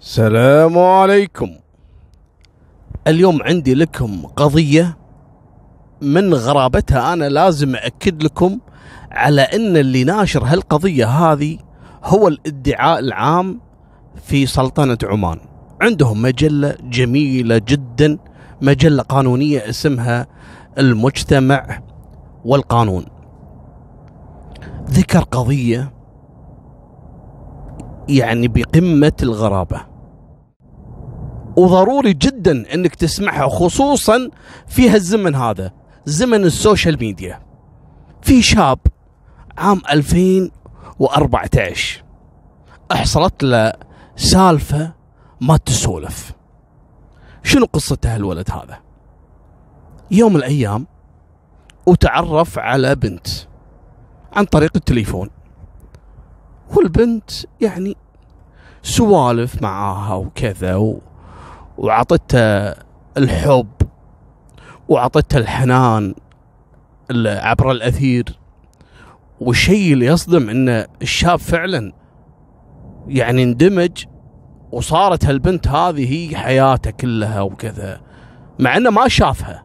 السلام عليكم. اليوم عندي لكم قضية من غرابتها. أنا لازم أكد لكم على أن اللي ناشر هالقضية هذه هو الادعاء العام في سلطنة عمان. عندهم مجلة جميلة جدا مجلة قانونية اسمها المجتمع والقانون. ذكر قضية يعني بقمة الغرابة. وضروري جدا إنك تسمعها خصوصا في هالزمن هذا زمن السوشيال ميديا. في شاب عام 2014 حصلت له سالفة ما تسولف. شنو قصته هالولد هذا؟ يوم من الأيام وتعرف على بنت عن طريق التليفون والبنت يعني سوالف معاها وكذا و... وعطتها الحب وعطتها الحنان عبر الأثير. والشيء اللي يصدم إن الشاب فعلا يعني اندمج وصارت هالبنت هذه هي حياته كلها وكذا مع إنه ما شافها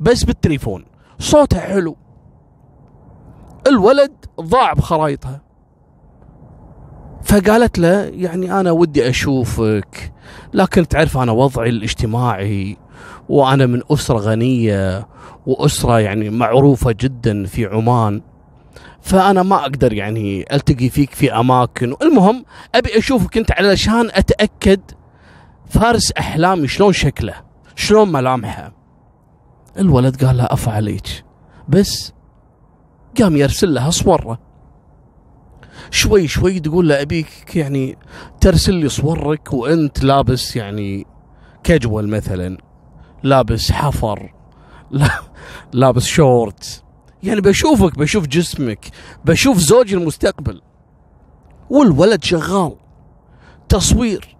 بس بالتليفون صوتها حلو. الولد ضاع بخرايطها. فقالت له يعني أنا ودي أشوفك لكن تعرف أنا وضعي الاجتماعي وأنا من أسرة غنية وأسرة يعني معروفة جدا في عمان فأنا ما أقدر يعني ألتقي فيك في أماكن. المهم أبي أشوفك أنت علشان أتأكد فارس أحلامي شلون شكله شلون ملامحه. الولد قال لها افا عليك بس قام يرسل لها صورة. شوي شوي تقول له أبيك يعني ترسل لي صورك وأنت لابس يعني كاجوال مثلا لابس حفر لابس شورت يعني بشوفك بشوف جسمك بشوف زوجي المستقبل. والولد شغال. تصوير.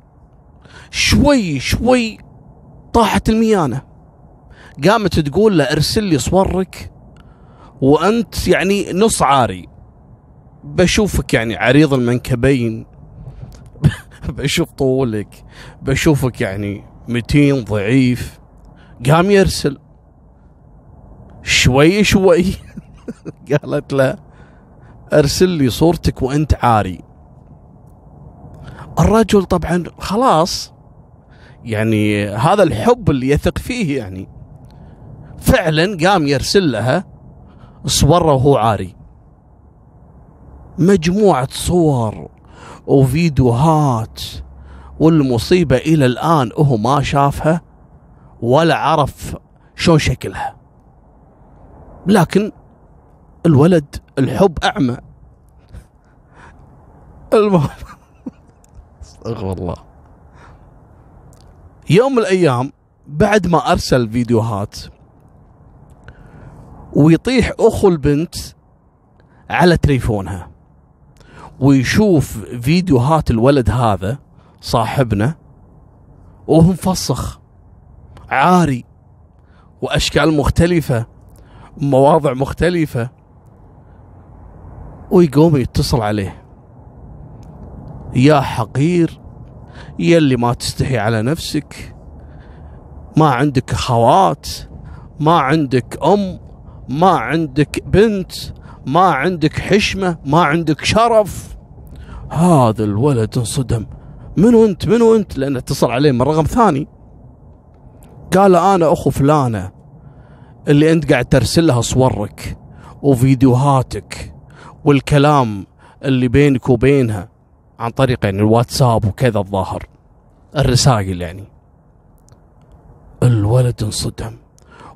شوي شوي طاحت الميانة. قامت تقول له ارسل لي صورك وأنت يعني نص عاري. بشوفك يعني عريض المنكبين. بشوف طولك. بشوفك يعني متين ضعيف. قام يرسل. شوي شوي. قالت له ارسل لي صورتك وأنت عاري. الرجل طبعا خلاص. يعني هذا الحب اللي يثق فيه يعني. فعلا قام يرسل لها صوره وهو عاري. مجموعة صور وفيديوهات والمصيبة إلى الآن هو ما شافها ولا عرف شلون شكلها. لكن الولد الحب أعمى. المهم. استغفر الله. يوم من الأيام بعد ما أرسل فيديوهات ويطيح أخو البنت على تليفونها. ويشوف فيديوهات الولد هذا صاحبنا وهو مفسخ عاري وأشكال مختلفة مواضع مختلفة ويقوم يتصل عليه. يا حقير يا اللي ما تستحي على نفسك ما عندك اخوات ما عندك أم ما عندك بنت ما عندك حشمة ما عندك شرف. هذا الولد انصدم. من أنت؟ من أنت؟ لأنه اتصل عليه من رقم ثاني. قال أنا أخو فلانة اللي أنت قاعد ترسل لها صورك وفيديوهاتك والكلام اللي بينك وبينها عن طريق يعني الواتساب وكذا الظاهر. الرسائل يعني. الولد انصدم.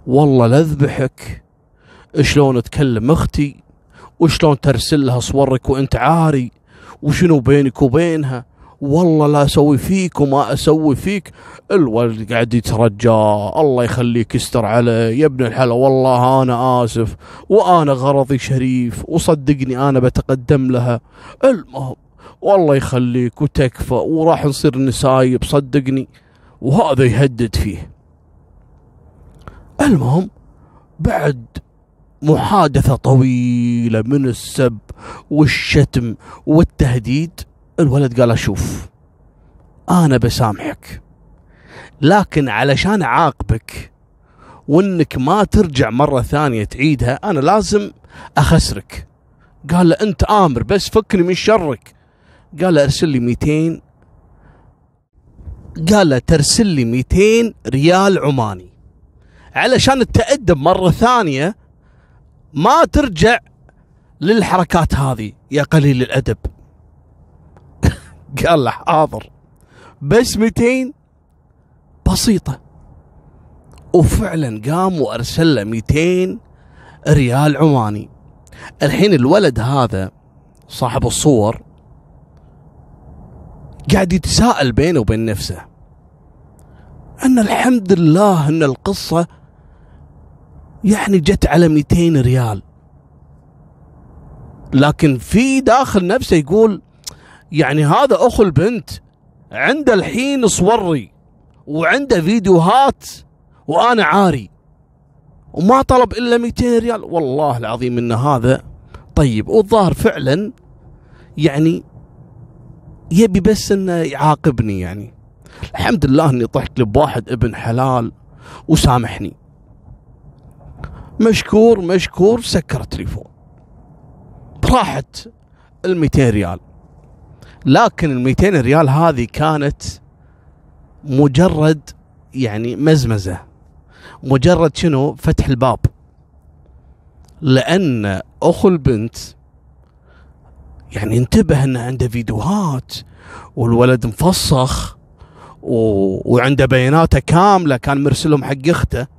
والله لاذبحك شلون تكلم أختي؟ وشلون ترسل لها صورك وأنت عاري؟ وشنو بينك وبينها؟ والله لا أسوي فيك وما أسوي فيك. الولد قاعد يترجى. الله يخليك يستر عليه. يا ابن الحلا والله أنا آسف. وأنا غرضي شريف. وصدقني أنا بتقدم لها. المهم والله يخليك وتكفى. وراح نصير نسايب صدقني وهذا يهدد فيه. المهم بعد محادثة طويلة من السب والشتم والتهديد. الولد قال أشوف أنا بسامحك لكن علشان أعاقبك وإنك ما ترجع مرة ثانية تعيدها أنا لازم أخسرك. قال له أنت آمر بس فكني من شرك. قال له أرسل لي 200 قال له ترسل لي 200 ريال عماني. علشان تأدب مرة ثانية ما ترجع للحركات هذه يا قليل الأدب. قال له حاضر. بس 200 بسيطة. وفعلا قام وأرسل له 200 ريال عماني. الحين الولد هذا صاحب الصور قاعد يتساءل بينه وبين نفسه. أن الحمد لله أن القصة يعني جت على 200 ريال. لكن في داخل نفسه يقول يعني هذا أخو البنت عنده الحين صوري وعنده فيديوهات وأنا عاري وما طلب إلا 200 ريال. والله العظيم أن هذا طيب والظاهر فعلا يعني يبي بس إنه يعاقبني يعني. الحمد لله إني طحت له بواحد ابن حلال وسامحني. مشكور مشكور سكر التليفون. راحت ال 200 ريال. لكن ال 200 ريال هذه كانت مجرد يعني مزمزة. مجرد شنو؟ فتح الباب. لأن أخو البنت يعني انتبه إنه عنده فيديوهات والولد مفصخ و... وعنده بياناته كاملة كان مرسلهم حق أخته.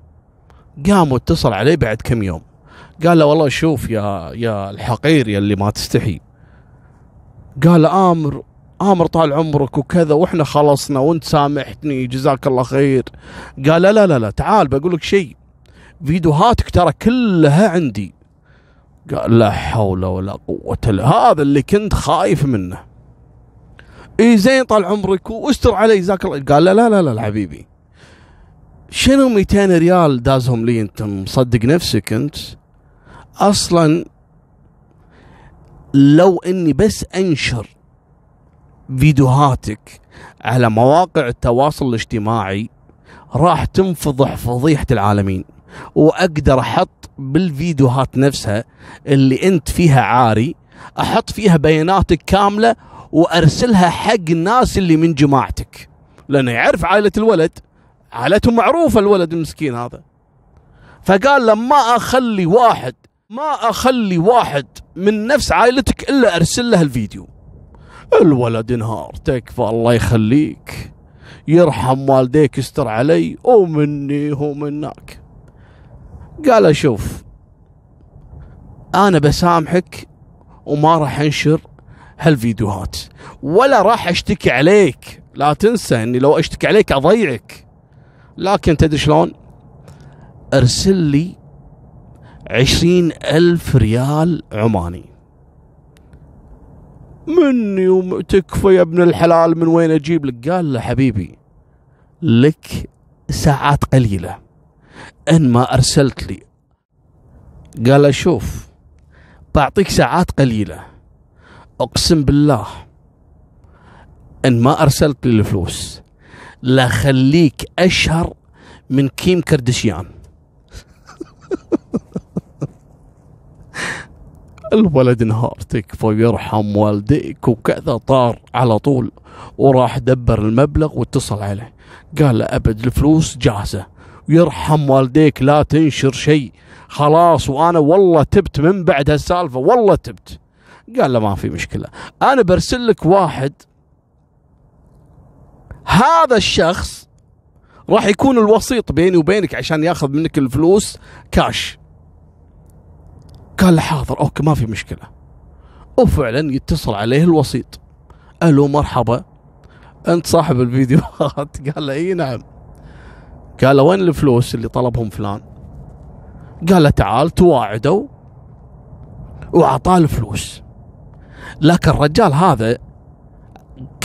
قام واتصل عليه بعد كم يوم. قال له والله شوف يا يا الحقير يا اللي ما تستحي. قال له آمر آمر طال عمرك وكذا وإحنا خلصنا وإنت سامحتني جزاك الله خير. قال لا لا لا تعال بقول لك شيء. فيديوهاتك ترى كلها عندي. قال لا حول ولا قوة إلا هذا اللي كنت خايف منه. اي زين طال عمرك واستر علي جزاك الله. قال لا لا لا لا حبيبي. شنو 200 ريال دازهم لي انت مصدق نفسك انت؟ أصلا لو اني بس انشر فيديوهاتك على مواقع التواصل الاجتماعي راح تنفضح فضيحة العالمين واقدر أحط بالفيديوهات نفسها اللي انت فيها عاري أحط فيها بياناتك كاملة وارسلها حق الناس اللي من جماعتك. لأنه يعرف عائلة الولد عائلتهم معروفه الولد المسكين هذا. فقال لما أخلي واحد ما أخلي واحد من نفس عائلتك إلا أرسل له الفيديو. الولد انهار تكفى الله يخليك يرحم والديك يستر علي ومني ومنك قال شوف أنا بسامحك وما راح أنشر هالفيديوهات ولا راح أشتكي عليك. لا تنسى إني لو أشتكي عليك أضيعك. لكن تدري شلون؟ ارسل لي عشرين ألف ريال عماني. مني وتكفى يا ابن الحلال من وين أجيب لك؟ قال له حبيبي لك ساعات قليلة. إن ما أرسلت لي. قال له شوف بعطيك ساعات قليلة. أقسم بالله إن ما أرسلت لي الفلوس. لا خليك أشهر من كيم كردشيان الولد انهار تكفى يرحم والديك وكذا طار على طول وراح دبر المبلغ واتصل عليه. قال له أبد الفلوس جاهزة. يرحم والديك لا تنشر شيء. خلاص وأنا والله تبت من بعد هالسالفة والله تبت. قال له ما في مشكلة. أنا برسل لك واحد هذا الشخص راح يكون الوسيط بيني وبينك عشان ياخذ منك الفلوس كاش قال حاضر okay ما في مشكلة. وفعلا يتصل عليه الوسيط. ألو مرحبا. أنت صاحب الفيديوهات؟ قال له إي نعم. قال له وين الفلوس اللي طلبهم فلان؟ قال له تعال تواعدوا وأعطاه الفلوس. لكن الرجال هذا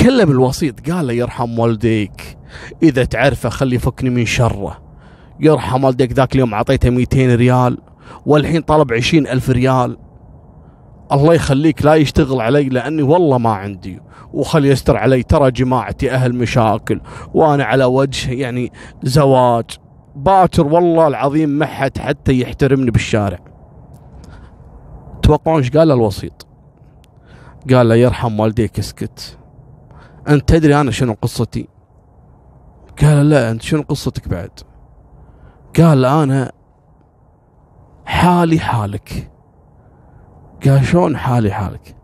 كلم الوسيط قال له يرحم والديك. إذا تعرفه خلي يفكني من شره. يرحم والديك ذاك اليوم أعطيته 200 ريال والحين طلب عشرين ألف ريال. الله يخليك لا يشتغل علي لأني والله ما عندي وخل يستر علي. ترى جماعتي أهل مشاكل وأنا على وجه يعني زواج. باكر والله العظيم ما حد حتى يحترمني بالشارع. توقعون إيش قال الوسيط؟ قال له يرحم والديك اسكت. أنت تدري أنا شنو قصتي؟ قال لا أنت شنو قصتك بعد؟ قال أنا حالي حالك. قال شلون حالي حالك؟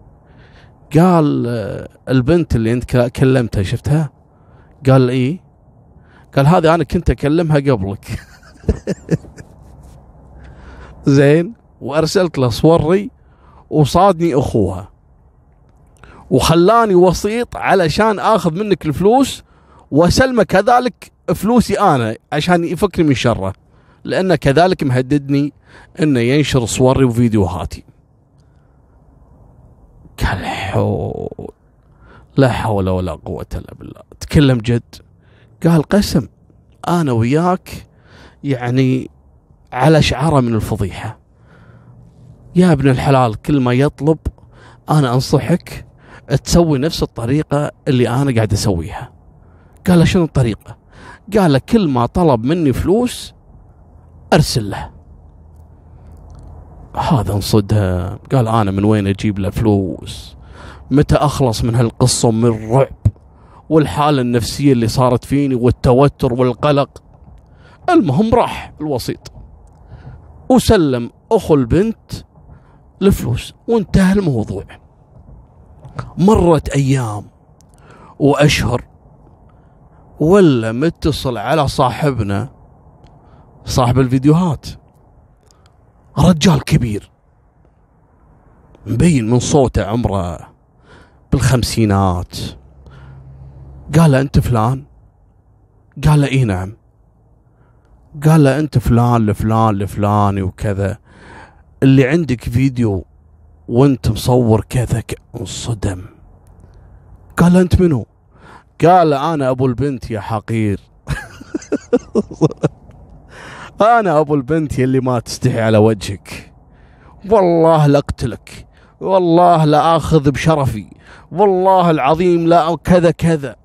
قال آه، البنت اللي أنت كلمتها شفتها؟ قال إيه قال هذه أنا كنت أكلمها قبلك. زين وأرسلت له صوري وصادني أخوها. وخلاني وسيط علشان آخذ منك الفلوس واسلمه كذلك فلوسي أنا عشان يفكني من شره لأنه كذلك مهددني إنه ينشر صوري وفيديوهاتي. قال حول لا حول ولا قوة إلا بالله. تكلم جد. قال قسم أنا وياك يعني على شعرة من الفضيحة. يا ابن الحلال كل ما يطلب أنا أنصحك تسوي نفس الطريقة اللي أنا قاعد أسويها. قال له شنو الطريقة؟ قال له كل ما طلب مني فلوس أرسل له. هذا انصدم. قال أنا من وين أجيب له فلوس؟ متى أخلص من هالقصة من الرعب والحالة النفسية اللي صارت فيني والتوتر والقلق؟ المهم راح الوسيط. وسلم أخو البنت الفلوس وانتهى الموضوع. مرت أيام وأشهر ولا متصل على صاحبنا صاحب الفيديوهات رجال كبير مبين من صوته عمره بالخمسينات. قال له أنت فلان؟ قال له إي نعم. قال له أنت فلان لفلان لفلاني وكذا اللي عندك فيديو وانت مصور كذا انصدم قال أنت منو؟ قال أنا أبو البنت يا حقير. أنا أبو البنت يلي ما تستحي على وجهك. والله لاقتلك والله لا آخذ بشرفي. والله العظيم لا كذا كذا.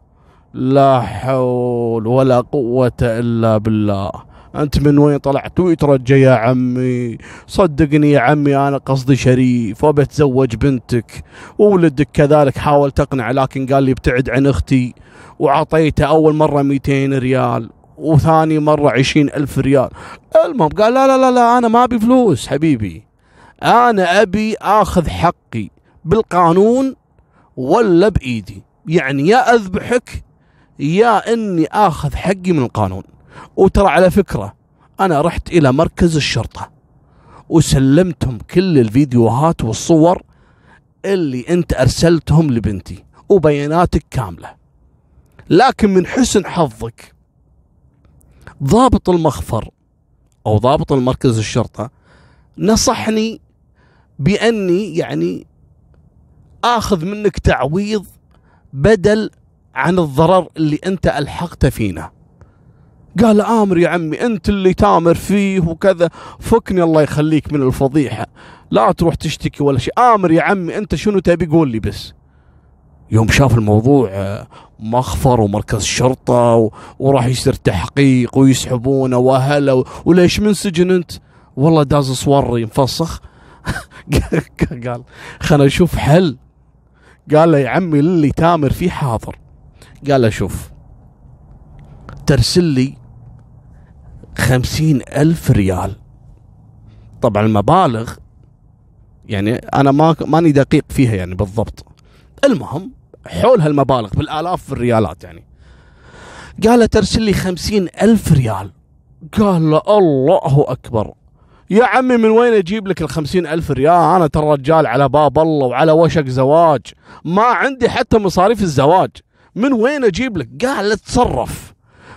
لا حول ولا قوة إلا بالله. أنت من وين طلعت؟ ويترجى يا عمي. صدقني يا عمي أنا قصدي شريف وبتزوج بنتك. وولدك كذلك حاول تقنع لكن قال لي ابتعد عن أختي. وعطيته أول مرة 200 ريال وثاني مرة عشرين ألف ريال. المهم قال لا لا لا لا أنا ما أبي فلوس حبيبي. أنا أبي أخذ حقي بالقانون ولا بإيدي. يعني يا أذبحك يا أني أخذ حقي من القانون. وترى على فكرة أنا رحت إلى مركز الشرطة وسلمتهم كل الفيديوهات والصور اللي أنت أرسلتهم لبنتي وبياناتك كاملة. لكن من حسن حظك ضابط المخفر أو ضابط المركز الشرطة نصحني بأني يعني آخذ منك تعويض بدل عن الضرر اللي أنت الحقته فينا. قال آمر يا عمي أنت اللي تآمر فيه وكذا. فكني الله يخليك من الفضيحة. لا تروح تشتكي ولا شيء. آمر يا عمي أنت شنو تبي؟ قول لي بس. يوم شاف الموضوع آه، مخفر ومركز شرطة وراح يصير تحقيق ويسحبونه وهلا وليش من سجن أنت؟ والله داز صوري مفسخ قال خلنا نشوف حل. قال له يا عمي اللي تآمر فيه حاضر. قال له شوف ترسل لي خمسين ألف ريال. طبعا المبالغ يعني أنا ما ماني دقيق فيها يعني بالضبط. المهم حول هالمبالغ بالآلاف في الريالات يعني. قال ترسل لي خمسين ألف ريال. قال له الله أكبر. يا عمي من وين أجيب لك الخمسين ألف ريال؟ أنا ترى رجال على باب الله وعلى وشك زواج. ما عندي حتى مصاريف الزواج. من وين أجيب لك؟ قال تصرف.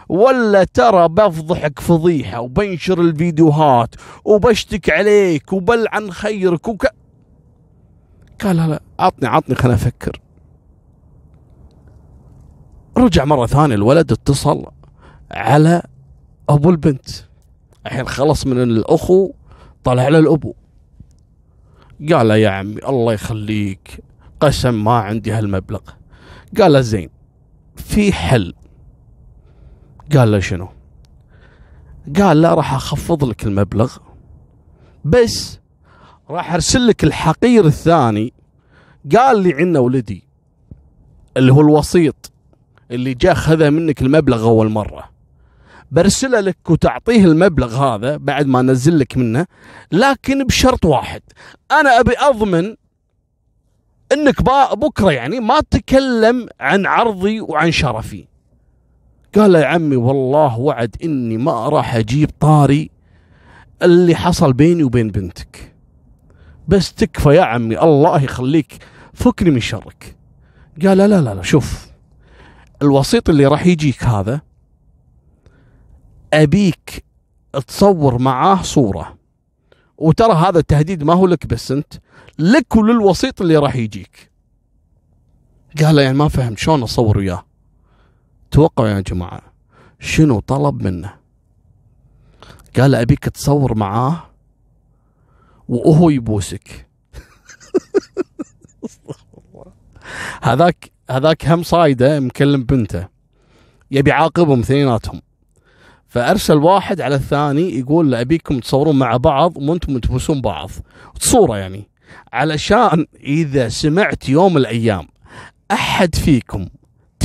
ولا ترى بفضحك فضيحة وبنشر الفيديوهات وبشتك عليك وبلعن خيرك وك... قال لا لا عطني عطني خلنا أفكر. رجع مرة ثانية الولد اتصل على أبو البنت. الحين خلص من الأخو طلع على الأبو. قال له يا عمي الله يخليك قسم ما عندي هالمبلغ. قال له زين في حل. قال له شنو؟ قال لا راح أخفض لك المبلغ بس راح أرسل لك الحقير الثاني. قال لي عنا ولدي اللي هو الوسيط اللي جاء خذ منك المبلغ أول مرة. برسله لك وتعطيه المبلغ هذا بعد ما انزل لك منه لكن بشرط واحد. أنا أبي أضمن إنك بكرة يعني ما تتكلم عن عرضي وعن شرفي. قال يا عمي والله وعد إني ما راح أجيب طاري اللي حصل بيني وبين بنتك. بس تكفى يا عمي الله يخليك فكني من شرك. قال لا لا لا شوف الوسيط اللي راح يجيك هذا أبيك تصور معاه صورة. وترى هذا التهديد ما هو لك بس أنت لك وللوسيط اللي راح يجيك. قال يعني ما فهمت شلون أصور وياه؟ توقعوا يا جماعة شنو طلب منه؟ قال أبيك تصور معاه وهو يبوسك. هذاك هذاك هم صايده مكلم بنته. يبي يعاقبهم اثنيناتهم. فأرسل واحد على الثاني يقول ابيكم تصورون مع بعض وأنتم تبوسون بعض. صوره يعني. علشان إذا سمعت يوم الأيام أحد فيكم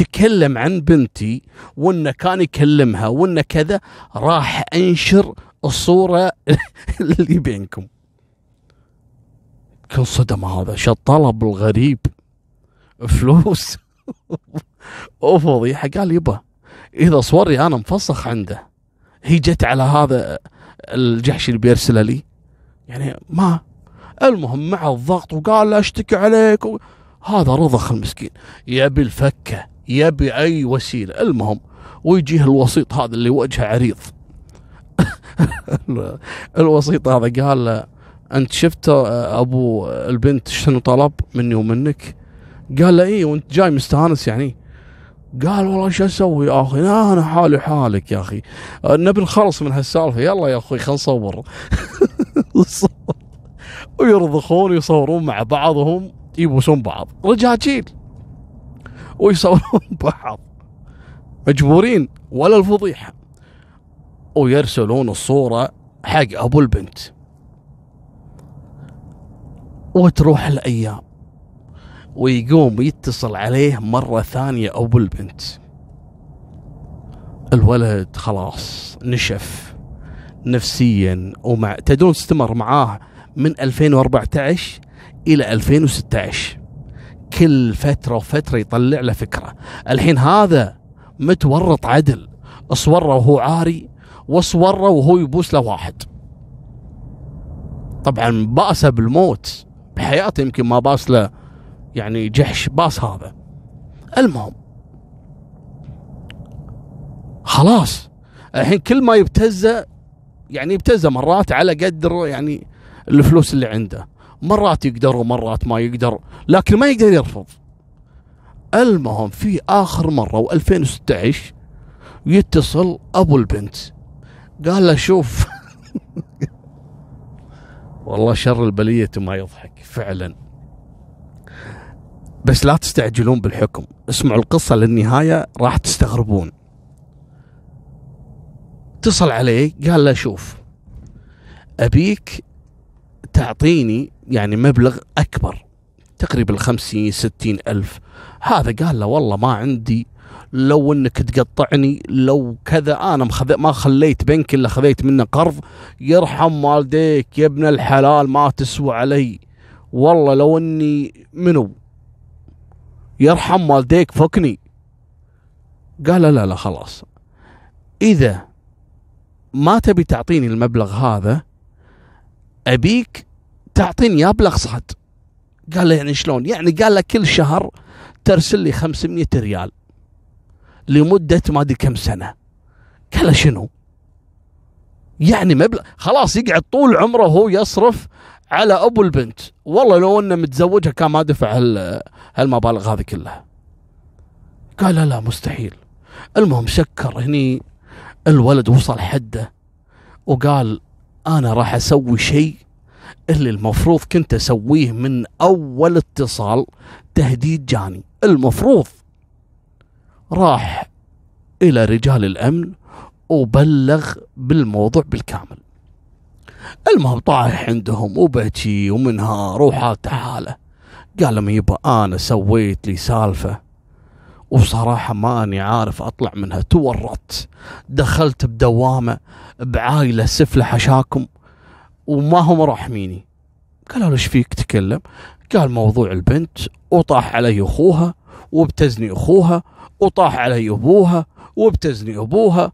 تكلم عن بنتي وانه كان يكلمها وانه كذا راح أنشر الصورة اللي بينكم. كل صدم هذا. شو الطلب الغريب؟ فلوس. وفضيحه قال يبا إذا صوري أنا مفسخ عنده. هي جت على هذا الجحش اللي بيرسله لي. يعني ما. المهم مع الضغط وقال أشتكي عليك و... هذا رضخ المسكين. يبي الفكه يبي اي وسيلة. المهم ويجيه الوسيط هذا اللي وجهه عريض. الوسيط هذا قال له أنت شفت أبو البنت شنو طلب مني ومنك؟ قال له إيه وأنت جاي مستانس يعني؟ قال والله شو أسوي يا أخي؟ أنا حالي حالك يا أخي. نبي نخلص من هالسالفة. يلا يا أخوي خلينا نصور. ويرضخون ويصورون مع بعضهم يبوسون بعض. رجاجيل ويصورون بعض. مجبورين ولا الفضيحة. ويرسلون الصورة حق أبو البنت. وتروح الأيام. ويقوم يتصل عليه مرة ثانية أبو البنت. الولد خلاص نشف نفسيا ومع تدرون استمر معاه من 2014 إلى 2016 كل فترة وفترة يطلع له فكرة. الحين هذا متورط عدل. اصوره وهو عاري واصوره وهو يبوس له واحد. طبعا بأسه بالموت. بحياته يمكن ما باس له يعني جحش باص هذا. المهم خلاص. الحين كل ما يبتزه يعني يبتزه مرات على قدر يعني الفلوس اللي عنده. مرات يقدر ومرات ما يقدر لكن ما يقدر يرفض. المهم في آخر مرة و2016 يتصل أبو البنت قال له شوف والله شر البلية ما يضحك فعلا. بس لا تستعجلون بالحكم اسمعوا القصة للنهاية راح تستغربون. اتصل عليه قال له شوف أبيك تعطيني يعني مبلغ أكبر. تقريبا خمسين ستين ألف. هذا قال له والله ما عندي. لو إنك تقطعني لو كذا أنا ما خليت بنك إلا خذيت منه قرض. يرحم والديك يا ابن الحلال ما تسوى علي. والله لو إني منو؟ يرحم والديك فكني. قال لا لا خلاص. إذا ما تبي تعطيني المبلغ هذا أبيك تعطيني يا بالاقساط قال له يعني شلون؟ يعني قال له كل شهر ترسل لي 500 ريال لمدة ما أدري كم سنة. قال له شنو؟ يعني مبلغ. خلاص يقعد طول عمره هو يصرف على أبو البنت. والله لو إنه متزوجها كان ما دفع هالمبالغ هذه كلها. قال لا مستحيل. المهم سكر هني الولد وصل حدة وقال أنا راح أسوي شيء اللي المفروض كنت أسويه من أول اتصال تهديد جاني. المفروض. راح إلى رجال الأمن وبلغ بالموضوع بالكامل. المهم طايح عندهم وبكي ومنهار وحالته حاله قال لهم يبا أنا سويت لي سالفة. وصراحة ماني عارف أطلع منها. تورطت. دخلت بدوامة بعائلة سفلة حشاكم. وما هم راحميني. قالوا إيش فيك تكلم قال موضوع البنت وطاح علي أخوها وابتزني أخوها وطاح علي أبوها وابتزني أبوها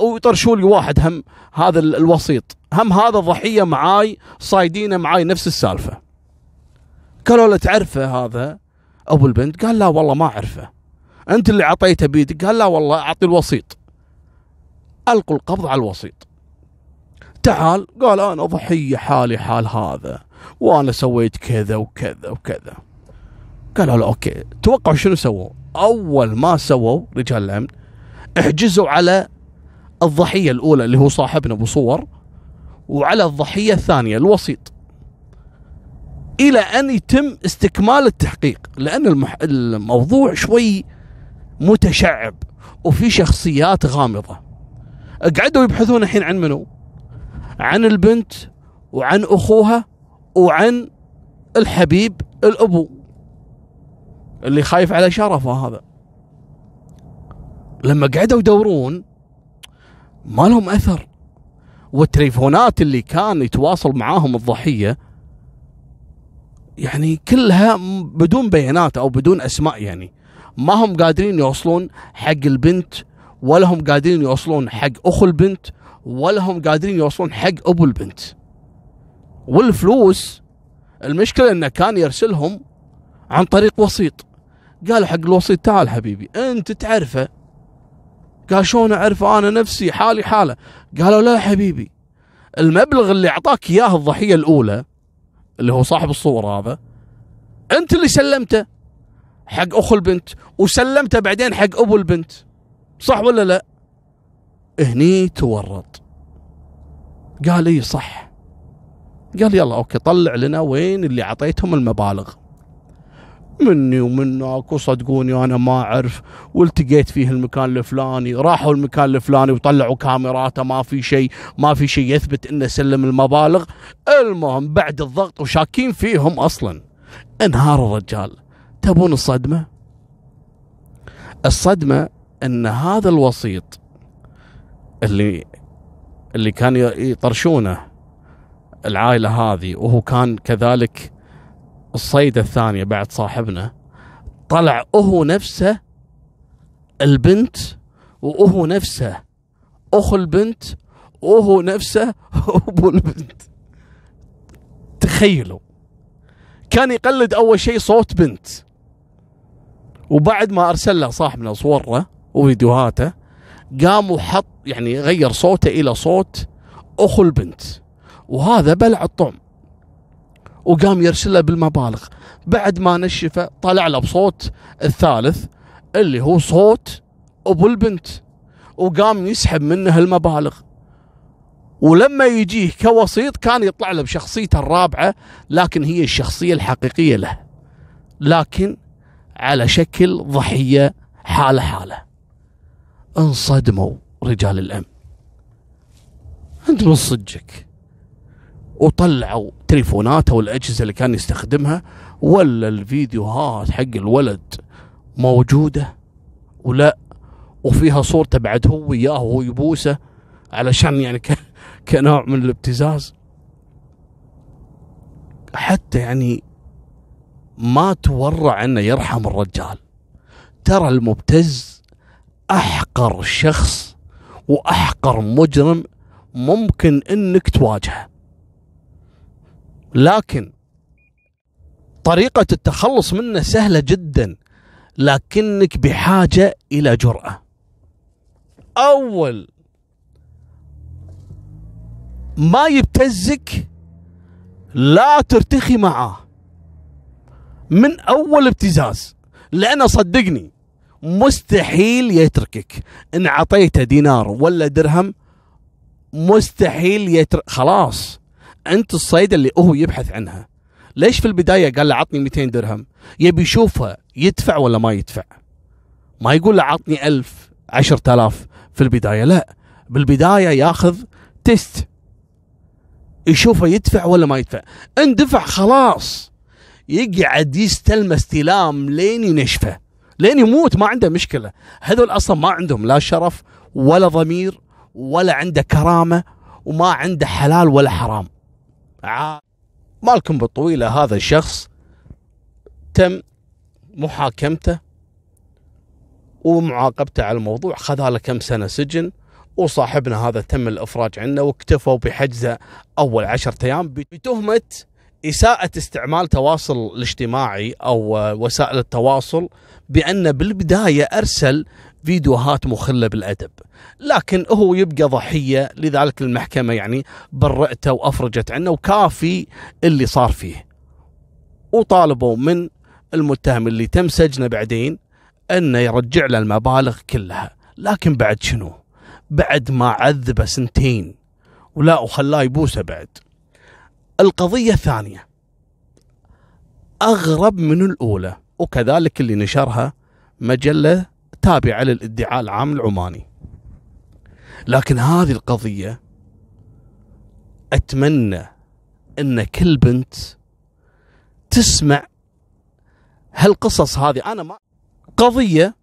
ويطرشوا لي واحد هم هذا الوسيط هم هذا ضحية معاي صايدينه معاي نفس السالفة. قالوا له تعرفه هذا أبو البنت؟ قال لا والله ما أعرفه. أنت اللي أعطيته بيدك؟ قال لا والله أعطي الوسيط. ألقوا القبض على الوسيط. تعال قال أنا ضحيه حالي حال هذا وأنا سويت كذا وكذا وكذا. قالوا له okay توقعوا شنو سووا؟ أول ما سووا رجال الأمن احجزوا على الضحية الأولى اللي هو صاحبنا أبو صور وعلى الضحية الثانية الوسيط إلى أن يتم استكمال التحقيق لأن المح... الموضوع شوي متشعب وفي شخصيات غامضة. قعدوا يبحثون الحين عن منو؟ عن البنت وعن أخوها وعن الحبيب الأبو اللي خايف على شرفه هذا. لما قعدوا يدورون ما لهم أثر. والتليفونات اللي كان يتواصل معاهم الضحية يعني كلها بدون بيانات أو بدون أسماء يعني. ما هم قادرين يوصلون حق البنت ولا هم قادرين يوصلون حق أخو البنت ولا هم قادرين يوصلون حق أبو البنت. والفلوس المشكلة انه كان يرسلهم عن طريق وسيط. قال حق الوسيط تعال حبيبي أنت تعرفه. قال شلون أعرفه؟ أنا نفسي حالي حالة. قالوا لا حبيبي المبلغ اللي أعطاك إياه الضحية الأولى اللي هو صاحب الصور هذا أنت اللي سلمته حق أخو البنت وسلمته بعدين حق أبو البنت. صح ولا لا؟ هني تورط. قال إي صح. قال يلا أوكي طلع لنا وين اللي أعطيتهم المبالغ. مني ومنك وصدقوني أنا ما أعرف والتقيت فيه المكان الفلاني راحوا المكان الفلاني وطلعوا كاميراته ما في شيء ما في شيء يثبت إنه سلم المبالغ. المهم بعد الضغط وشاكين فيهم أصلا. انهار الرجال. تبون الصدمة؟ الصدمة إن هذا الوسيط اللي اللي كان يطرشونه العائلة هذه وهو كان كذلك الصيدة الثانية بعد صاحبنا طلع هو نفسه البنت وهو نفسه أخو البنت وهو نفسه أبو البنت. تخيلوا كان يقلد أول شيء صوت بنت. وبعد ما أرسل له صاحبنا صورة وفيديوهاته قام وحط يعني غير صوته إلى صوت أخو البنت. وهذا بلع الطعم. وقام يرسل له بالمبالغ. بعد ما نشفه طلع له بصوت الثالث اللي هو صوت أبو البنت. وقام يسحب منه المبالغ. ولما يجيه كوسيط كان يطلع له بشخصيته الرابعة لكن هي الشخصية الحقيقية له. لكن على شكل ضحية حالة حالة. أنصدموا رجال الامن انت من صدقك. وطلعوا تليفوناته والأجهزة اللي كان يستخدمها ولا الفيديوهات حق الولد موجودة ولا؟ وفيها صورته بعد هو وياه وهو يبوسه علشان يعني كنوع من الابتزاز. حتى يعني ما تورع إنه يرحم الرجال. ترى المبتز أحقر شخص وأحقر مجرم ممكن إنك تواجهه. لكن طريقة التخلص منه سهلة جدا لكنك بحاجة إلى جرأة. أول ما يبتزك لا ترتخي معاه من أول ابتزاز لأنه صدقني مستحيل يتركك. إن اعطيته دينار ولا درهم مستحيل يترك خلاص. أنت الصيده اللي هو يبحث عنها. ليش في البداية قال له عطني 200 درهم؟ يبي يشوفها يدفع ولا ما يدفع؟ ما يقول له عطني ألف عشرة آلاف. في البداية لا. بالبداية ياخذ تيست يشوفه يدفع ولا ما يدفع؟ إن دفع خلاص. يقعد يستلم استلام لين ينشفه. لين يموت ما عنده مشكلة. هذول أصلا ما عندهم لا شرف ولا ضمير ولا عنده كرامة وما عنده حلال ولا حرام. مالكم بالطويلة هذا الشخص تم محاكمته ومعاقبته على الموضوع خذ له كم سنة سجن وصاحبنا هذا تم الإفراج عنه واكتفوا بحجزه أول عشرة أيام بتهمة إساءة استعمال تواصل الاجتماعي أو وسائل التواصل بأن بالبداية أرسل فيديوهات مخلة بالأدب. لكن هو يبقى ضحية لذلك المحكمة يعني برئته وأفرجت عنه وكافي اللي صار فيه. وطالبوا من المتهم اللي تم سجنه بعدين أنه يرجع له المبالغ كلها. لكن بعد شنو؟ بعد ما عذبه سنتين ولا وخلاه يبوسه بعد. القضية الثانية. أغرب من الأولى. وكذلك اللي نشرها مجلة تابعة للادعاء العام العماني. لكن هذه القضية أتمنى أن كل بنت تسمع هالقصص هذه. أنا ما قضية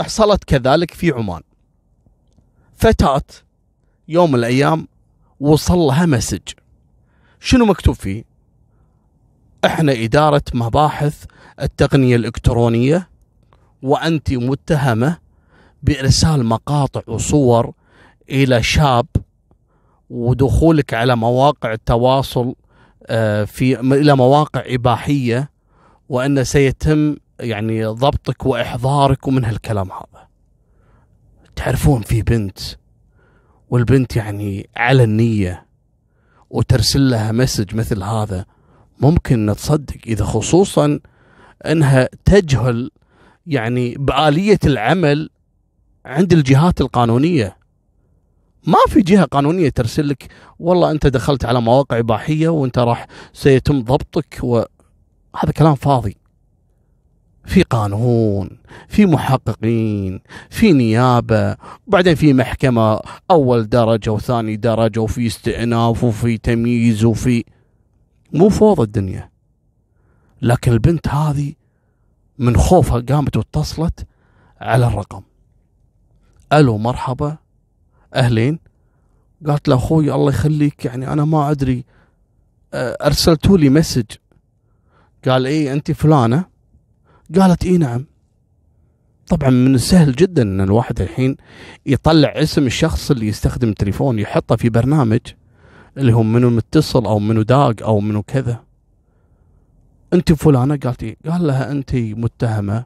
حصلت كذلك في عمان. فتاة يوم من الأيام وصل لها مسج. شنو مكتوب فيه؟ إحنا إدارة مباحث التقنية الإلكترونية وأنت متهمة بإرسال مقاطع وصور إلى شاب ودخولك على مواقع التواصل آه، في إلى مواقع إباحية وأن سيتم يعني ضبطك وإحضارك ومن هالكلام هذا. تعرفون في بنت والبنت يعني على النية وترسل لها مسج مثل هذا ممكن نتصدق إذا خصوصا أنها تجهل يعني بآلية العمل عند الجهات القانونية. ما في جهة قانونية ترسل لك والله أنت دخلت على مواقع إباحية وأنت راح سيتم ضبطك وهذا كلام فاضي. في قانون في محققين في نيابة وبعدين في محكمة أول درجة وثاني درجة وفي استئناف وفي تمييز وفي مو فوضى الدنيا. لكن البنت هذه من خوفها قامت واتصلت على الرقم. ألو مرحبا. أهلين. قالت له أخوي الله يخليك يعني أنا ما أدري أرسلتوا لي مسج. قال إيه أنت فلانة. قالت إي نعم. طبعا من السهل جدا إن الواحد الحين يطلع اسم الشخص اللي يستخدم التليفون يحطه في برنامج اللي هو منو متصل أو منو داق أو منو كذا. انت فلانة؟ قالت إيه؟ قال لها انت متهمة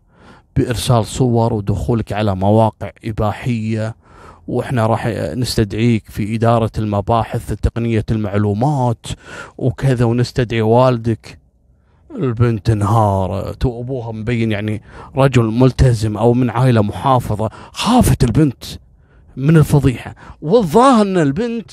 بإرسال صور ودخولك على مواقع إباحية وإحنا راح نستدعيك في إدارة المباحث تقنية المعلومات وكذا ونستدعي والدك. البنت انهارت وابوها مبين يعني رجل ملتزم أو من عائلة محافظة خافت البنت من الفضيحة. والظاهر إن البنت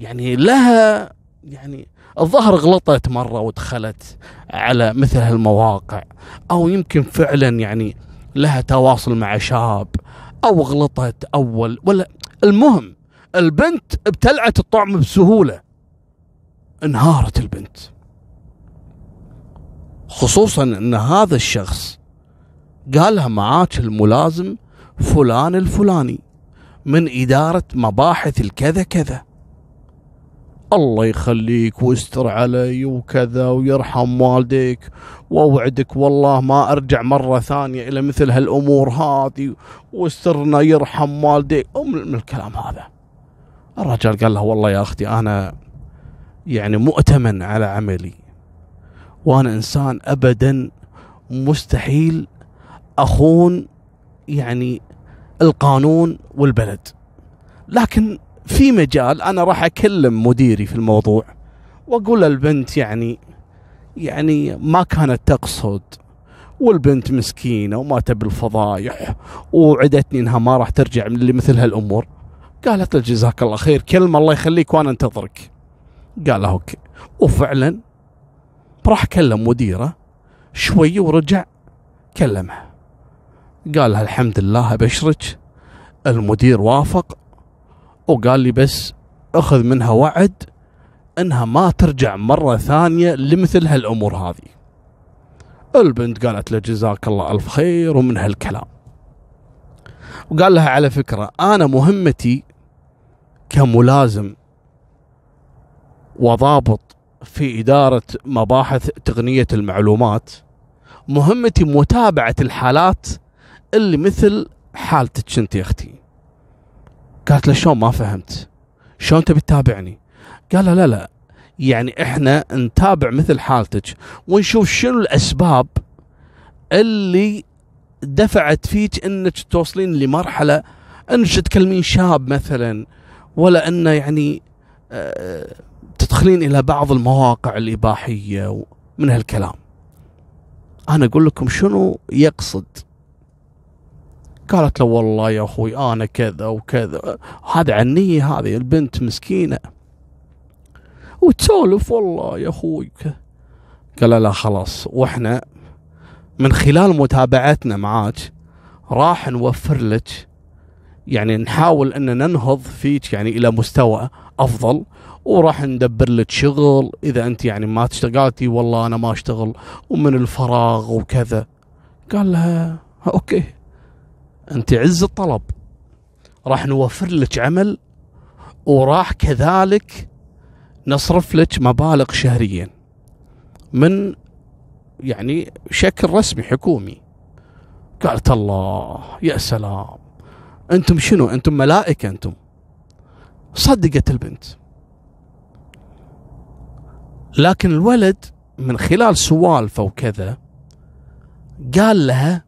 يعني لها يعني الظهر غلطت مرة ودخلت على مثل هالمواقع أو يمكن فعلا يعني لها تواصل مع شاب أو غلطت أول ولا المهم البنت ابتلعت الطعم بسهولة انهارت البنت. خصوصا إن هذا الشخص قالها معاك الملازم فلان الفلاني من إدارة مباحث الكذا كذا. الله يخليك واستر علي وكذا ويرحم والديك واوعدك والله ما أرجع مرة ثانية إلى مثل هالأمور هذه واسترنا يرحم والديك. من الكلام هذا؟ الرجال قال له والله يا أختي أنا يعني مؤتمن على عملي وأنا إنسان ابدا مستحيل أخون يعني القانون والبلد. لكن في مجال أنا راح أكلم مديري في الموضوع وأقول البنت يعني يعني ما كانت تقصد والبنت مسكينة وما تبي الفضايح ووعدتني إنها ما راح ترجع لمثل هالأمور. قالت له جزاك الله خير كلمة الله يخليك وأنا أنتظرك. قال أوكي. وفعلا راح كلم مديره شوي ورجع كلمها قال الحمد لله أبشرك. المدير وافق. وقال لي بس أخذ منها وعد إنها ما ترجع مرة ثانية لمثل هالأمور هذه. البنت قالت له جزاك الله ألف خير ومن هالكلام. وقال لها على فكرة أنا مهمتي كملازم وضابط في إدارة مباحث تقنية المعلومات مهمتي متابعة الحالات اللي مثل حالتك انت يا أختي. قالت له شلون ما فهمت؟ شلون تبي تتابعني؟ قال لا لا. يعني إحنا نتابع مثل حالتك ونشوف شنو الأسباب اللي دفعت فيك إنك توصلين لمرحلة إنك تكلمين شاب مثلا ولا إنه يعني آه، تدخلين إلى بعض المواقع الإباحية من هالكلام. أنا أقول لكم شنو يقصد. قالت له والله يا أخوي أنا كذا وكذا. هذا عني هذه البنت مسكينة. وتسولف والله يا أخوي. قال لا خلاص وإحنا من خلال متابعتنا معاك راح نوفر لك يعني نحاول إن ننهض فيك يعني إلى مستوى أفضل وراح ندبر لك شغل. إذا أنت يعني ما تشتغلتي والله أنا ما أشتغل ومن الفراغ وكذا. قال لها أوكي. أنت عز الطلب. راح نوفر لك عمل وراح كذلك نصرف لك مبالغ شهريا. من يعني شكل رسمي حكومي. قالت الله يا سلام. أنتم شنو؟ أنتم ملائكة أنتم. صدقت البنت. لكن الولد من خلال سوالفه وكذا قال لها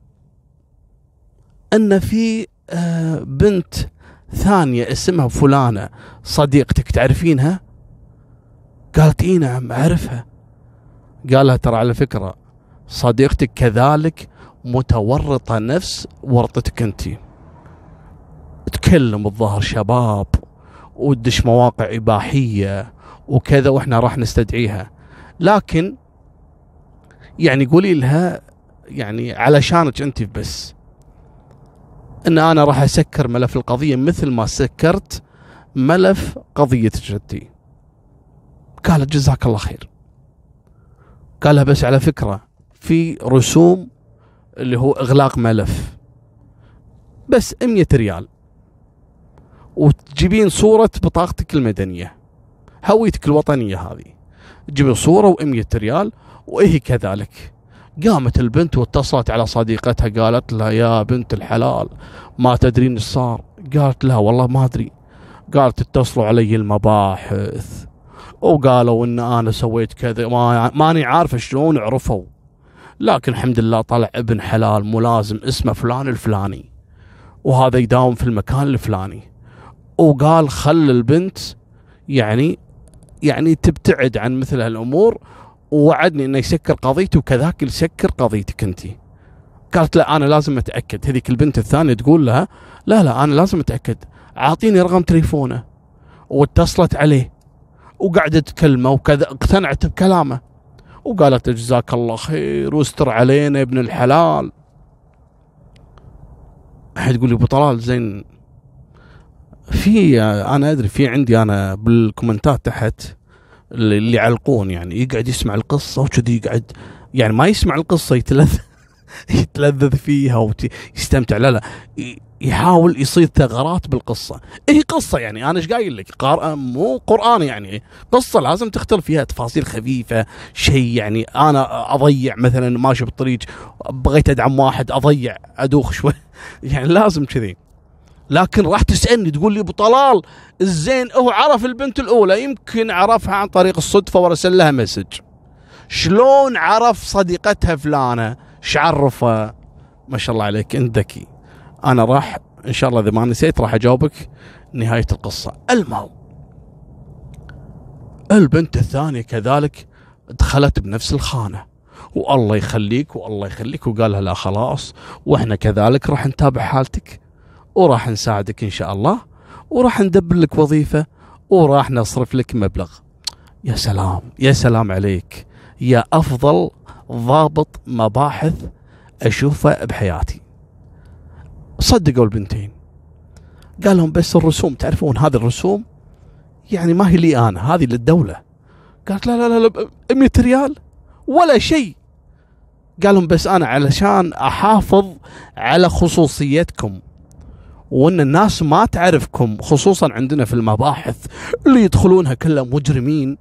أن في آه، بنت ثانية اسمها فلانة صديقتك تعرفينها؟ قالت إي نعم أعرفها. قالها ترى على فكرة صديقتك كذلك متورطة نفس ورطتك أنت. تكلم الظاهر شباب وتدش مواقع إباحية وكذا وإحنا راح نستدعيها. لكن يعني قولي لها يعني علشانك أنت بس. إن أنا راح أسكر ملف القضية مثل ما سكرت ملف قضية جدي. قالت جزاك الله خير. قالها بس على فكرة في رسوم اللي هو إغلاق ملف. بس 100 ريال. وتجيبين صورة بطاقتك المدنية. هويتك الوطنية هذه. تجيبين صورة و100 ريال وهي كذلك. قامت البنت واتصلت على صديقتها قالت لها يا بنت الحلال ما تدرين إيش صار؟ قالت لها والله ما أدري. قالت اتصلوا علي المباحث. وقالوا إن أنا سويت كذا ما ماني عارفه شلون عرفوا. لكن الحمد لله طلع ابن حلال ملازم اسمه فلان الفلاني وهذا يداوم في المكان الفلاني. وقال خل البنت يعني يعني تبتعد عن مثل هالأمور ووعدني إنه يسكر قضيته وكذاك يسكر قضيتك أنت. قالت لا أنا لازم أتأكد. هذيك البنت الثانية تقول لها لا لا أنا لازم أتأكد. أعطيني رقم تليفونه. واتصلت عليه. وقعدت تكلمه وكذا اقتنعت بكلامه. وقالت جزاك الله خير واستر علينا يا ابن الحلال. أحد يقول لي أبو طلال زين في أنا أدري في عندي أنا بالكومنتات تحت اللي يعلقون يعني يقعد يسمع القصة وكذي يقعد يعني ما يسمع القصة يتلذذ يتلذذ فيها ويستمتع لا لا يحاول يصير ثغرات بالقصة. هي إيه قصة يعني؟ أنا إيش قايل لك؟ قار... مو قرآن يعني. قصة لازم تختلف فيها تفاصيل خفيفة شيء يعني. أنا أضيع مثلا ماشي بالطريق بغيت أدعم واحد أضيع أدوخ شوي. يعني لازم كذي. لكن راح تسألني تقول لي أبو طلال الزين هو عرف البنت الأولى يمكن عرفها عن طريق الصدفة ورسل لها مسج. شلون عرف صديقتها فلانة؟ شعرفه. ما شاء الله عليك أنت ذكي. أنا راح إن شاء الله إذا ما نسيت راح أجاوبك نهاية القصة. المهم البنت الثانية كذلك دخلت بنفس الخانة. والله يخليك والله يخليك وقال لها لا خلاص وإحنا كذلك راح نتابع حالتك. وراح نساعدك إن شاء الله وراح ندبر لك وظيفة وراح نصرف لك مبلغ. يا سلام يا سلام عليك. يا أفضل ضابط مباحث أشوفه بحياتي. صدقوا البنتين. قال لهم بس الرسوم تعرفون هذه الرسوم؟ يعني ما هي لي أنا هذه للدولة. قالت لا لا لا, لا 100 ريال؟ ولا شيء. قال لهم بس أنا علشان أحافظ على خصوصيتكم. وإن الناس ما تعرفكم خصوصا عندنا في المباحث اللي يدخلونها كلها مجرمين.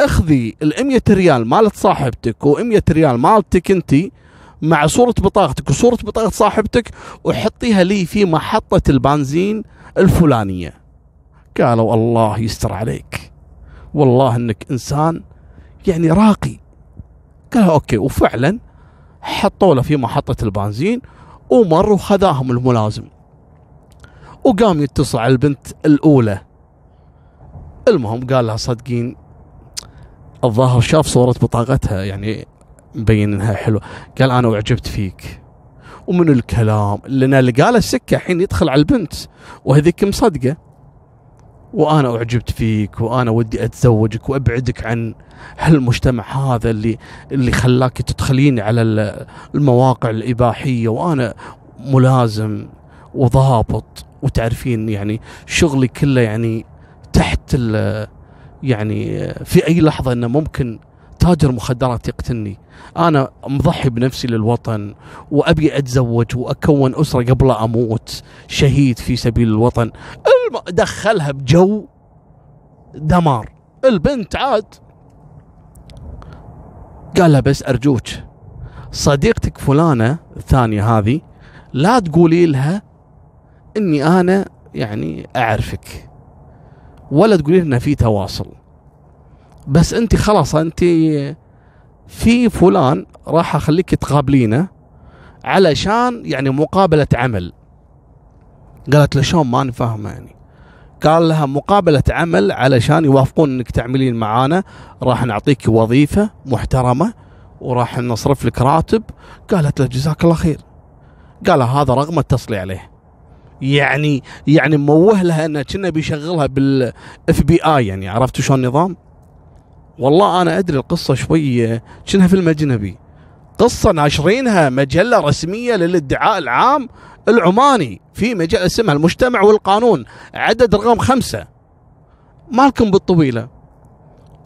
اخذي ال 100 ريال مالت صاحبتك و 100 ريال مالتك انت مع صورة بطاقتك وصورة بطاقة صاحبتك وحطيها لي في محطة البنزين الفلانية. قالوا الله يستر عليك. والله إنك إنسان يعني راقي. قال okay وفعلا حطوا له في محطة البنزين ومر وخذاهم الملازم. وقام يتصل على البنت الأولى. المهم قال لها صدقين الظاهر شاف صورة بطاقتها يعني مبين إنها حلوة. قال أنا أعجبت فيك. ومن الكلام لأن اللي قاله السكة الحين يدخل على البنت وهذيك مصدقة. وأنا أعجبت فيك وأنا ودي أتزوجك وأبعدك عن هالمجتمع هذا اللي اللي خلاك تدخلين على المواقع الإباحية. وأنا ملازم وضابط وتعرفين يعني شغلي كله يعني تحت يعني في أي لحظة إنه ممكن تاجر مخدرات يقتلني. أنا مضحي بنفسي للوطن وأبي أتزوج وأكون أسرة قبل أموت شهيد في سبيل الوطن. دخلها بجو دمار. البنت عاد. قال لها بس أرجوك صديقتك فلانة الثانية هذه لا تقولي لها إني أنا يعني أعرفك ولا تقولي لنا في تواصل. بس انت خلاص انت في فلان راح اخليك تقابلينه علشان يعني مقابلة عمل. قالت له شلون؟ ما نفهمه يعني. قال لها مقابلة عمل علشان يوافقون انك تعملين معانا. راح نعطيك وظيفة محترمة وراح نصرف لك راتب. قالت له جزاك الله خير. قال هذا رغم اتصلي عليه. يعني يعني موه لها انه كنا بيشغلها بالاف بي اي يعني عرفتوا شلون النظام؟ والله أنا أدري القصة شوي كأنها فيلم أجنبي. قصة ناشرينها مجلة رسمية للادعاء العام العماني في مجلة اسمها المجتمع والقانون عدد رقم خمسة. مالكم بالطويلة.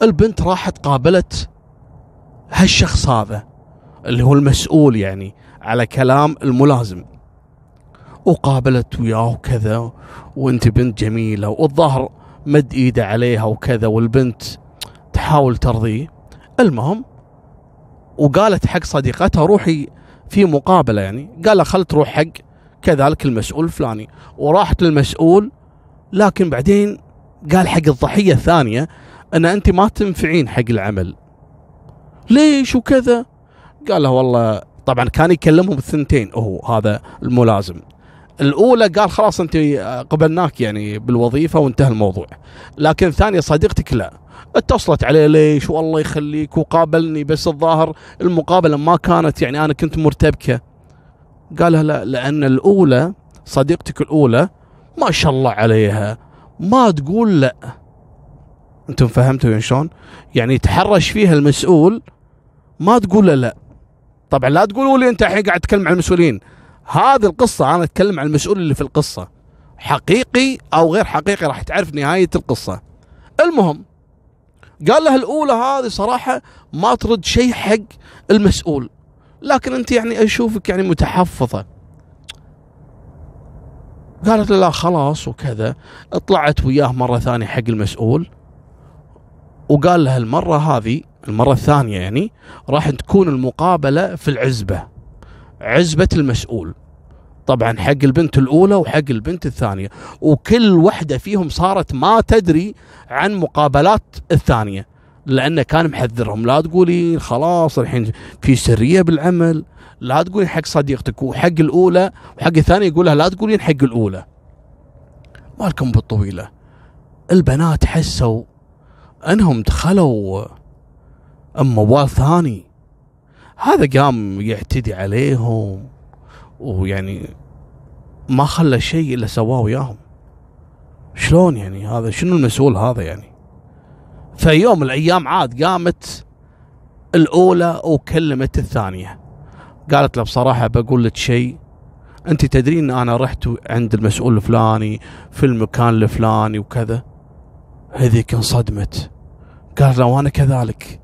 البنت راحت قابلت هالشخص هذا اللي هو المسؤول يعني على كلام الملازم. وقابلت وياه وكذا وأنت بنت جميلة والظاهر مد إيده عليها وكذا والبنت تحاول ترضيه. المهم وقالت حق صديقتها روحي في مقابلة يعني. قال خل تروح حق كذلك المسؤول الفلاني. وراحت للمسؤول لكن بعدين قال حق الضحية الثانية إن أنت ما تنفعين حق العمل. ليش وكذا؟ قال له والله طبعا كان يكلمهم الثنتين هو هذا الملازم. الأولى قال خلاص أنت قبلناك يعني بالوظيفة وانتهى الموضوع. لكن الثانية صديقتك لا. اتصلت عليه ليش؟ والله يخليك وقابلني بس الظاهر المقابلة ما كانت يعني أنا كنت مرتبكة. قال لا لأن الأولى صديقتك الأولى ما شاء الله عليها. ما تقول لا. أنتم فهمتوا شلون؟ يعني يتحرش فيها المسؤول ما تقول لا. طبعا لا تقولوا لي أنت الحين قاعد تتكلم عن المسؤولين. هذه القصة أنا أتكلم عن المسؤول اللي في القصة. حقيقي أو غير حقيقي راح تعرف نهاية القصة. المهم قال له الأولى هذه صراحة ما ترد شيء حق المسؤول لكن أنت يعني أشوفك يعني متحفظة. قالت له لا خلاص وكذا. طلعت وياه مرة ثانية حق المسؤول وقال لها المرة هذه المرة الثانية يعني راح تكون المقابلة في العزبة. عزبة المسؤول. طبعا حق البنت الأولى وحق البنت الثانية وكل وحدة فيهم صارت ما تدري عن مقابلات الثانية لأنه كان محذرهم. لا تقولي خلاص الحين في سرية بالعمل لا تقولين حق صديقتك وحق الأولى وحق الثانية يقولها لا تقولين حق الأولى. مالكم بالطويلة. البنات حسوا أنهم دخلوا موال ثاني. هذا قام يعتدي عليهم ويعني ما خلى شيء إلا سواه وياهم. شلون يعني هذا؟ شنو المسؤول هذا يعني؟ في يوم الأيام عاد قامت الأولى وكلمت الثانية. قالت له بصراحة بقول لك شيء أنت تدرين إن أنا رحت عند المسؤول الفلاني في المكان الفلاني وكذا؟ هذيك انصدمت. قالت له وأنا كذلك.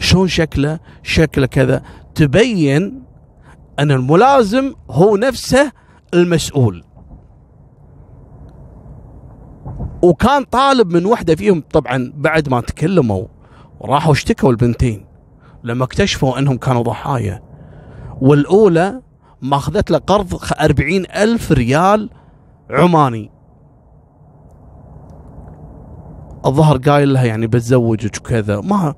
شلون شكله؟ شكله كذا. تبين أن الملازم هو نفسه المسؤول. وكان طالب من وحدة فيهم طبعا بعد ما تكلموا وراحوا اشتكوا البنتين. لما اكتشفوا أنهم كانوا ضحايا. والأولى ماخذت له قرض أربعين ألف ريال عماني. الظهر قايل لها يعني بتزوجك وكذا. ما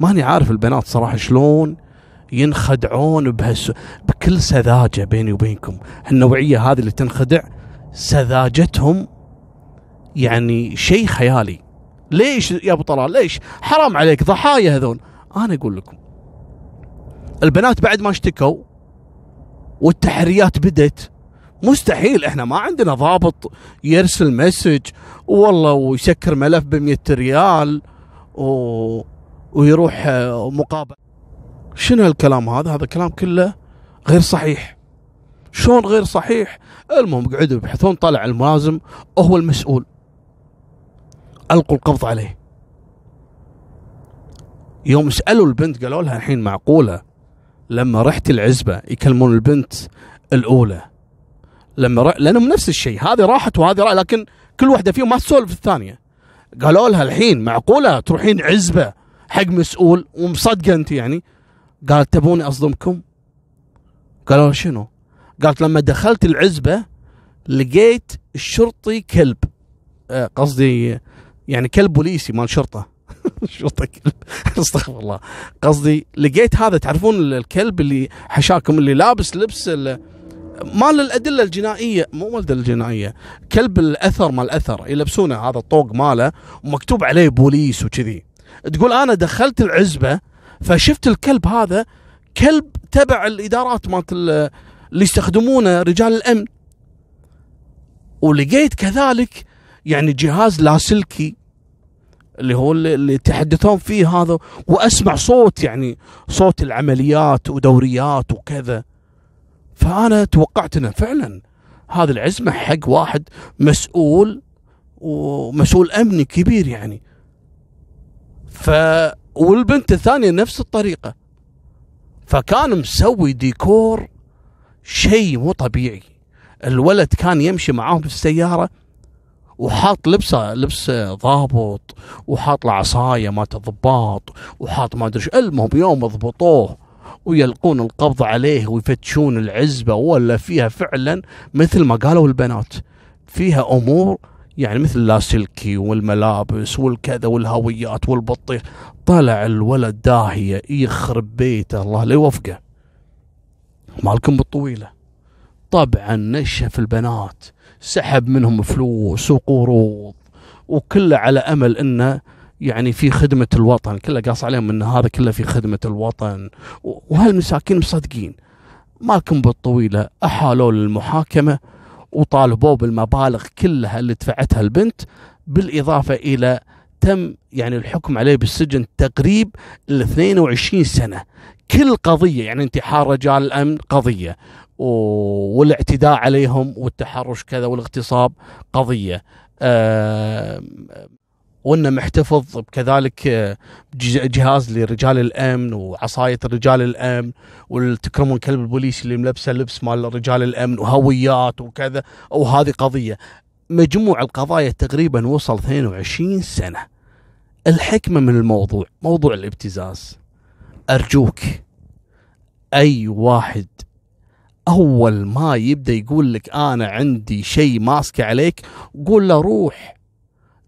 ماني عارف البنات صراحة شلون ينخدعون بهس بكل سذاجة بيني وبينكم. النوعيه هذه اللي تنخدع سذاجتهم يعني شيء خيالي. ليش يا أبو طلال؟ ليش؟ حرام عليك ضحايا هذول. أنا أقول لكم البنات بعد ما اشتكوا والتحريات بدت مستحيل إحنا ما عندنا ضابط يرسل مسج والله ويسكر ملف ب ريال و... ويروح مقابل. شنو الكلام هذا؟ هذا كلام كله غير صحيح. شلون غير صحيح؟ المهم قعدوا يبحثون طلع الملازم هو المسؤول. ألقوا القبض عليه. يوم سألوا البنت قالوا لها الحين معقولة. لما رحت العزبة يكلمون البنت الأولى. لما ر... لأنهم نفس الشيء هذه راحت وهذه راحت لكن كل واحدة فيهم ما تسولف الثانية. قالوا لها الحين معقولة تروحين عزبة حق مسؤول ومصدقه انت يعني. قالت تبوني أصدمكم؟ قالوا شنو؟ قالت لما دخلت العزبة لقيت الشرطي كلب. آه، قصدي يعني كلب بوليسي مال شرطة. شرطة كلب. أستغفر الله. قصدي لقيت هذا تعرفون الكلب اللي حشاكم اللي لابس لبس مال الأدلة الجنائية. مو مال الأدلة الجنائية. كلب الأثر مال الاثر يلبسونه هذا الطوق ماله ومكتوب عليه بوليس وكذي. تقول أنا دخلت العزبة فشفت الكلب هذا كلب تبع الإدارات مالت اللي يستخدمونه رجال الأمن. ولقيت كذلك يعني جهاز لاسلكي اللي هو اللي يتحدثون فيه هذا وأسمع صوت يعني صوت العمليات ودوريات وكذا. فأنا توقعت إنه فعلا هذه العزمه حق واحد مسؤول ومسؤول أمني كبير يعني. ف والبنت الثانية نفس الطريقة. فكان مسوي ديكور شيء مو طبيعي. الولد كان يمشي معاهم في السيارة وحاط لبسه لبس ضابط وحاط له عصاية مالت الضباط وحاط ما أدري المهم يوم ضبطوه ويلقون القبض عليه ويفتشون العزبة ولا فيها فعلا مثل ما قالوا البنات. فيها أمور يعني مثل اللاسلكي والملابس والكذا والهويات والبطيخ. طلع الولد داهية يخرب بيته الله لا يوفقه. مالكم بالطويلة. طبعا نشف البنات سحب منهم فلوس وقروض وكله على أمل انه يعني في خدمة الوطن. كله قاص عليهم إن هذا كله في خدمة الوطن. وهالمساكين مصدقين. مالكم بالطويلة أحالوا للمحاكمة. وطالبوه بالمبالغ كلها اللي دفعتها البنت بالإضافة إلى تم يعني الحكم عليه بالسجن تقريب ال 22 سنة. كل قضية يعني انتحار رجال الأمن قضية. والاعتداء عليهم والتحرش كذا والاغتصاب قضية. آه وإنه محتفظ كذلك آه، جهاز لرجال الأمن وعصاية رجال الأمن والتكرمون كلب البوليس اللي ملبسه لبس مال رجال الأمن وهويات وكذا. وهذه قضية. مجموع القضايا تقريبا وصل 22 سنة. الحكمة من الموضوع موضوع الابتزاز. أرجوك أي واحد أول ما يبدأ يقول لك أنا عندي شيء ماسكه عليك قول له روح.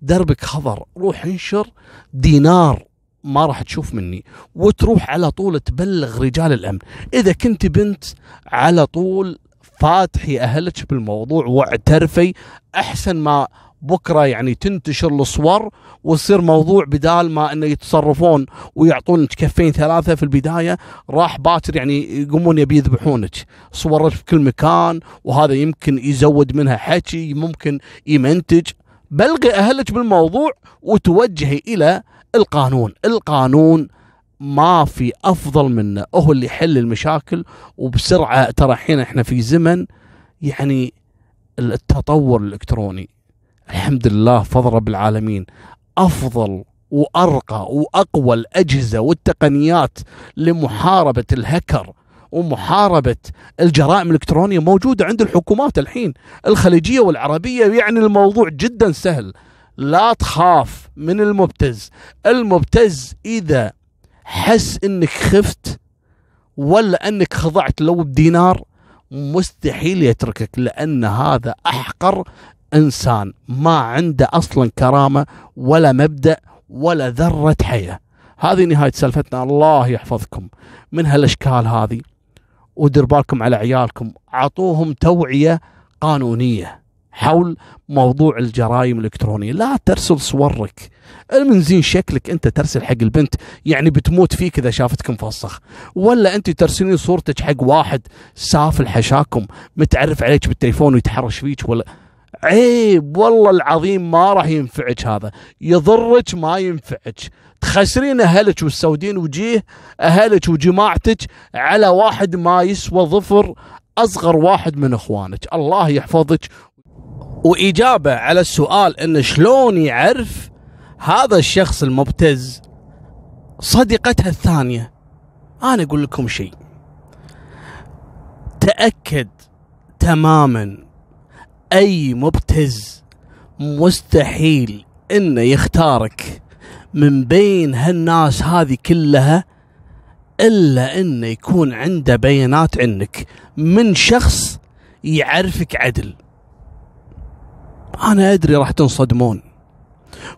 دربك خضر روح انشر دينار ما راح تشوف مني وتروح على طول تبلغ رجال الأمن. إذا كنت بنت على طول فاتحي أهلك بالموضوع واعترفي. أحسن ما بكرة يعني تنتشر الصور ويصير موضوع بدال ما إنه يتصرفون ويعطونك كفين ثلاثة في البداية راح باكر يعني يقومون يبي يذبحونك. صورت في كل مكان وهذا يمكن يزود منها حكي ممكن يمنتج. بلغي أهلك بالموضوع وتوجهي إلى القانون. القانون ما في أفضل منه هو اللي يحل المشاكل وبسرعة ترى الحين إحنا في زمن يعني التطور الإلكتروني. الحمد لله فضل رب العالمين. أفضل وأرقى وأقوى الأجهزة والتقنيات لمحاربة الهكر ومحاربة الجرائم الإلكترونية موجودة عند الحكومات الحين. الخليجية والعربية يعني الموضوع جدا سهل. لا تخاف من المبتز. المبتز إذا حس إنك خفت ولا إنك خضعت لو بدينار مستحيل يتركك لأن هذا أحقر إنسان ما عنده أصلا كرامة ولا مبدأ ولا ذرة حياة. هذه نهاية سالفتنا. الله يحفظكم. من هالأشكال هذه ودير بالكم على عيالكم أعطوهم توعية قانونية حول موضوع الجرائم الإلكترونية. لا ترسل صورك. المنزين شكلك أنت ترسل حق البنت يعني بتموت فيك إذا شافتك مفسخ ولا انت ترسلين صورتك حق واحد سافل حشاكم متعرف عليك بالتليفون ويتحرش فيك ولا عيب والله العظيم ما راح ينفعك هذا. يضرك ما ينفعك. تخسرين أهلك وتسودين وجيه أهلك وجماعتك على واحد ما يسوى ظفر أصغر واحد من إخوانك. الله يحفظك. وإجابة على السؤال إن شلون يعرف هذا الشخص المبتز؟ صديقتها الثانية. أنا أقول لكم شيء. تأكد تماما أي مبتز مستحيل إنه يختارك من بين هالناس هذه كلها إلا إنه يكون عنده بيانات عنك من شخص يعرفك عدل. أنا أدري راح تنصدمون.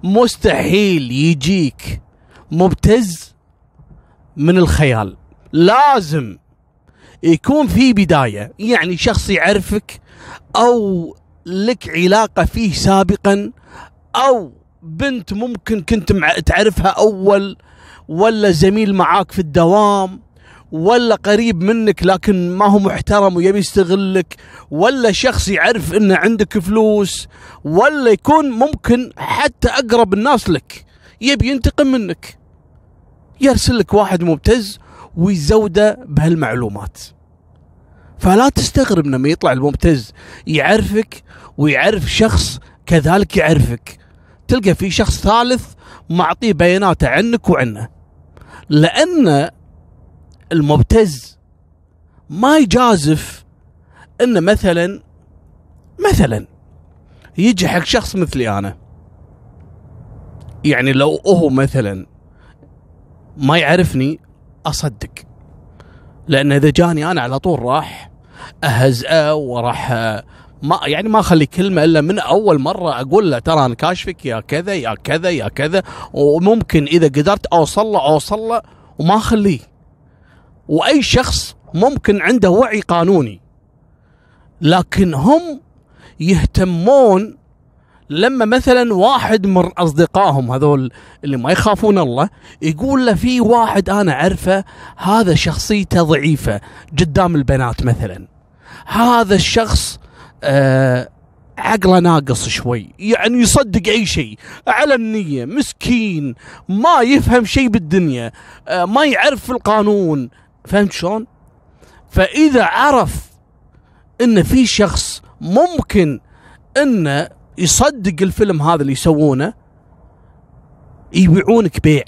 مستحيل يجيك مبتز من الخيال. لازم يكون في بداية يعني شخص يعرفك أو لك علاقة فيه سابقا أو بنت ممكن كنت تعرفها أول ولا زميل معاك في الدوام ولا قريب منك لكن ما هو محترم ويبي يستغلك ولا شخص يعرف ان عندك فلوس ولا يكون ممكن حتى أقرب الناس لك يبي ينتقم منك. يرسل لك واحد مبتز ويزوده بهالمعلومات. فلا تستغرب لما يطلع المبتز يعرفك ويعرف شخص كذلك يعرفك. تلقى في شخص ثالث معطيه بياناته عنك وعنه. لأن المبتز ما يجازف انه مثلا مثلا يجي حق شخص مثلي أنا. يعني لو هو مثلا ما يعرفني أصدق. لأن إذا جاني أنا على طول راح اهزئه وراح ما يعني ما أخلي كلمة إلا من أول مرة أقول له ترى أنا كاشفك يا كذا يا كذا يا كذا. وممكن إذا قدرت أوصل له أوصل له وما أخليه. وأي شخص ممكن عنده وعي قانوني. لكن هم يهتمون لما مثلا واحد من أصدقائهم هذول اللي ما يخافون الله يقول له في واحد أنا أعرفه هذا شخصيته ضعيفة قدام البنات مثلا. هذا الشخص آه عقله ناقص شوي. يعني يصدق أي شيء. على النية مسكين ما يفهم شيء بالدنيا آه ما يعرف القانون. فهمت شلون؟ فإذا عرف إن في شخص ممكن إنه يصدق الفيلم هذا اللي يسوونه يبيعونك بيع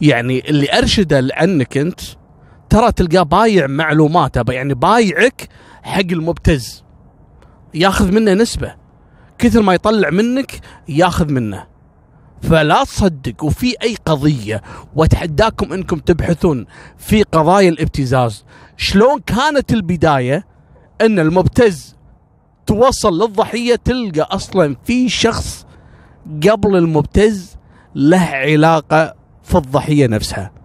يعني اللي أرشده عنك أنت ترى تلقاه بايع معلوماته يعني بايعك حق المبتز. ياخذ منه نسبة. كثر ما يطلع منك ياخذ منه. فلا تصدق وفي أي قضية وأتحداكم إنكم تبحثون في قضايا الابتزاز. شلون كانت البداية؟ إن المبتز توصل للضحية تلقى أصلا في شخص قبل المبتز له علاقة في الضحية نفسها.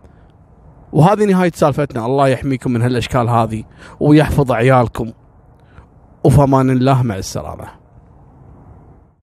وهذه نهاية سالفتنا. الله يحميكم من هالأشكال هذه ويحفظ عيالكم وفمان الله مع السلامة.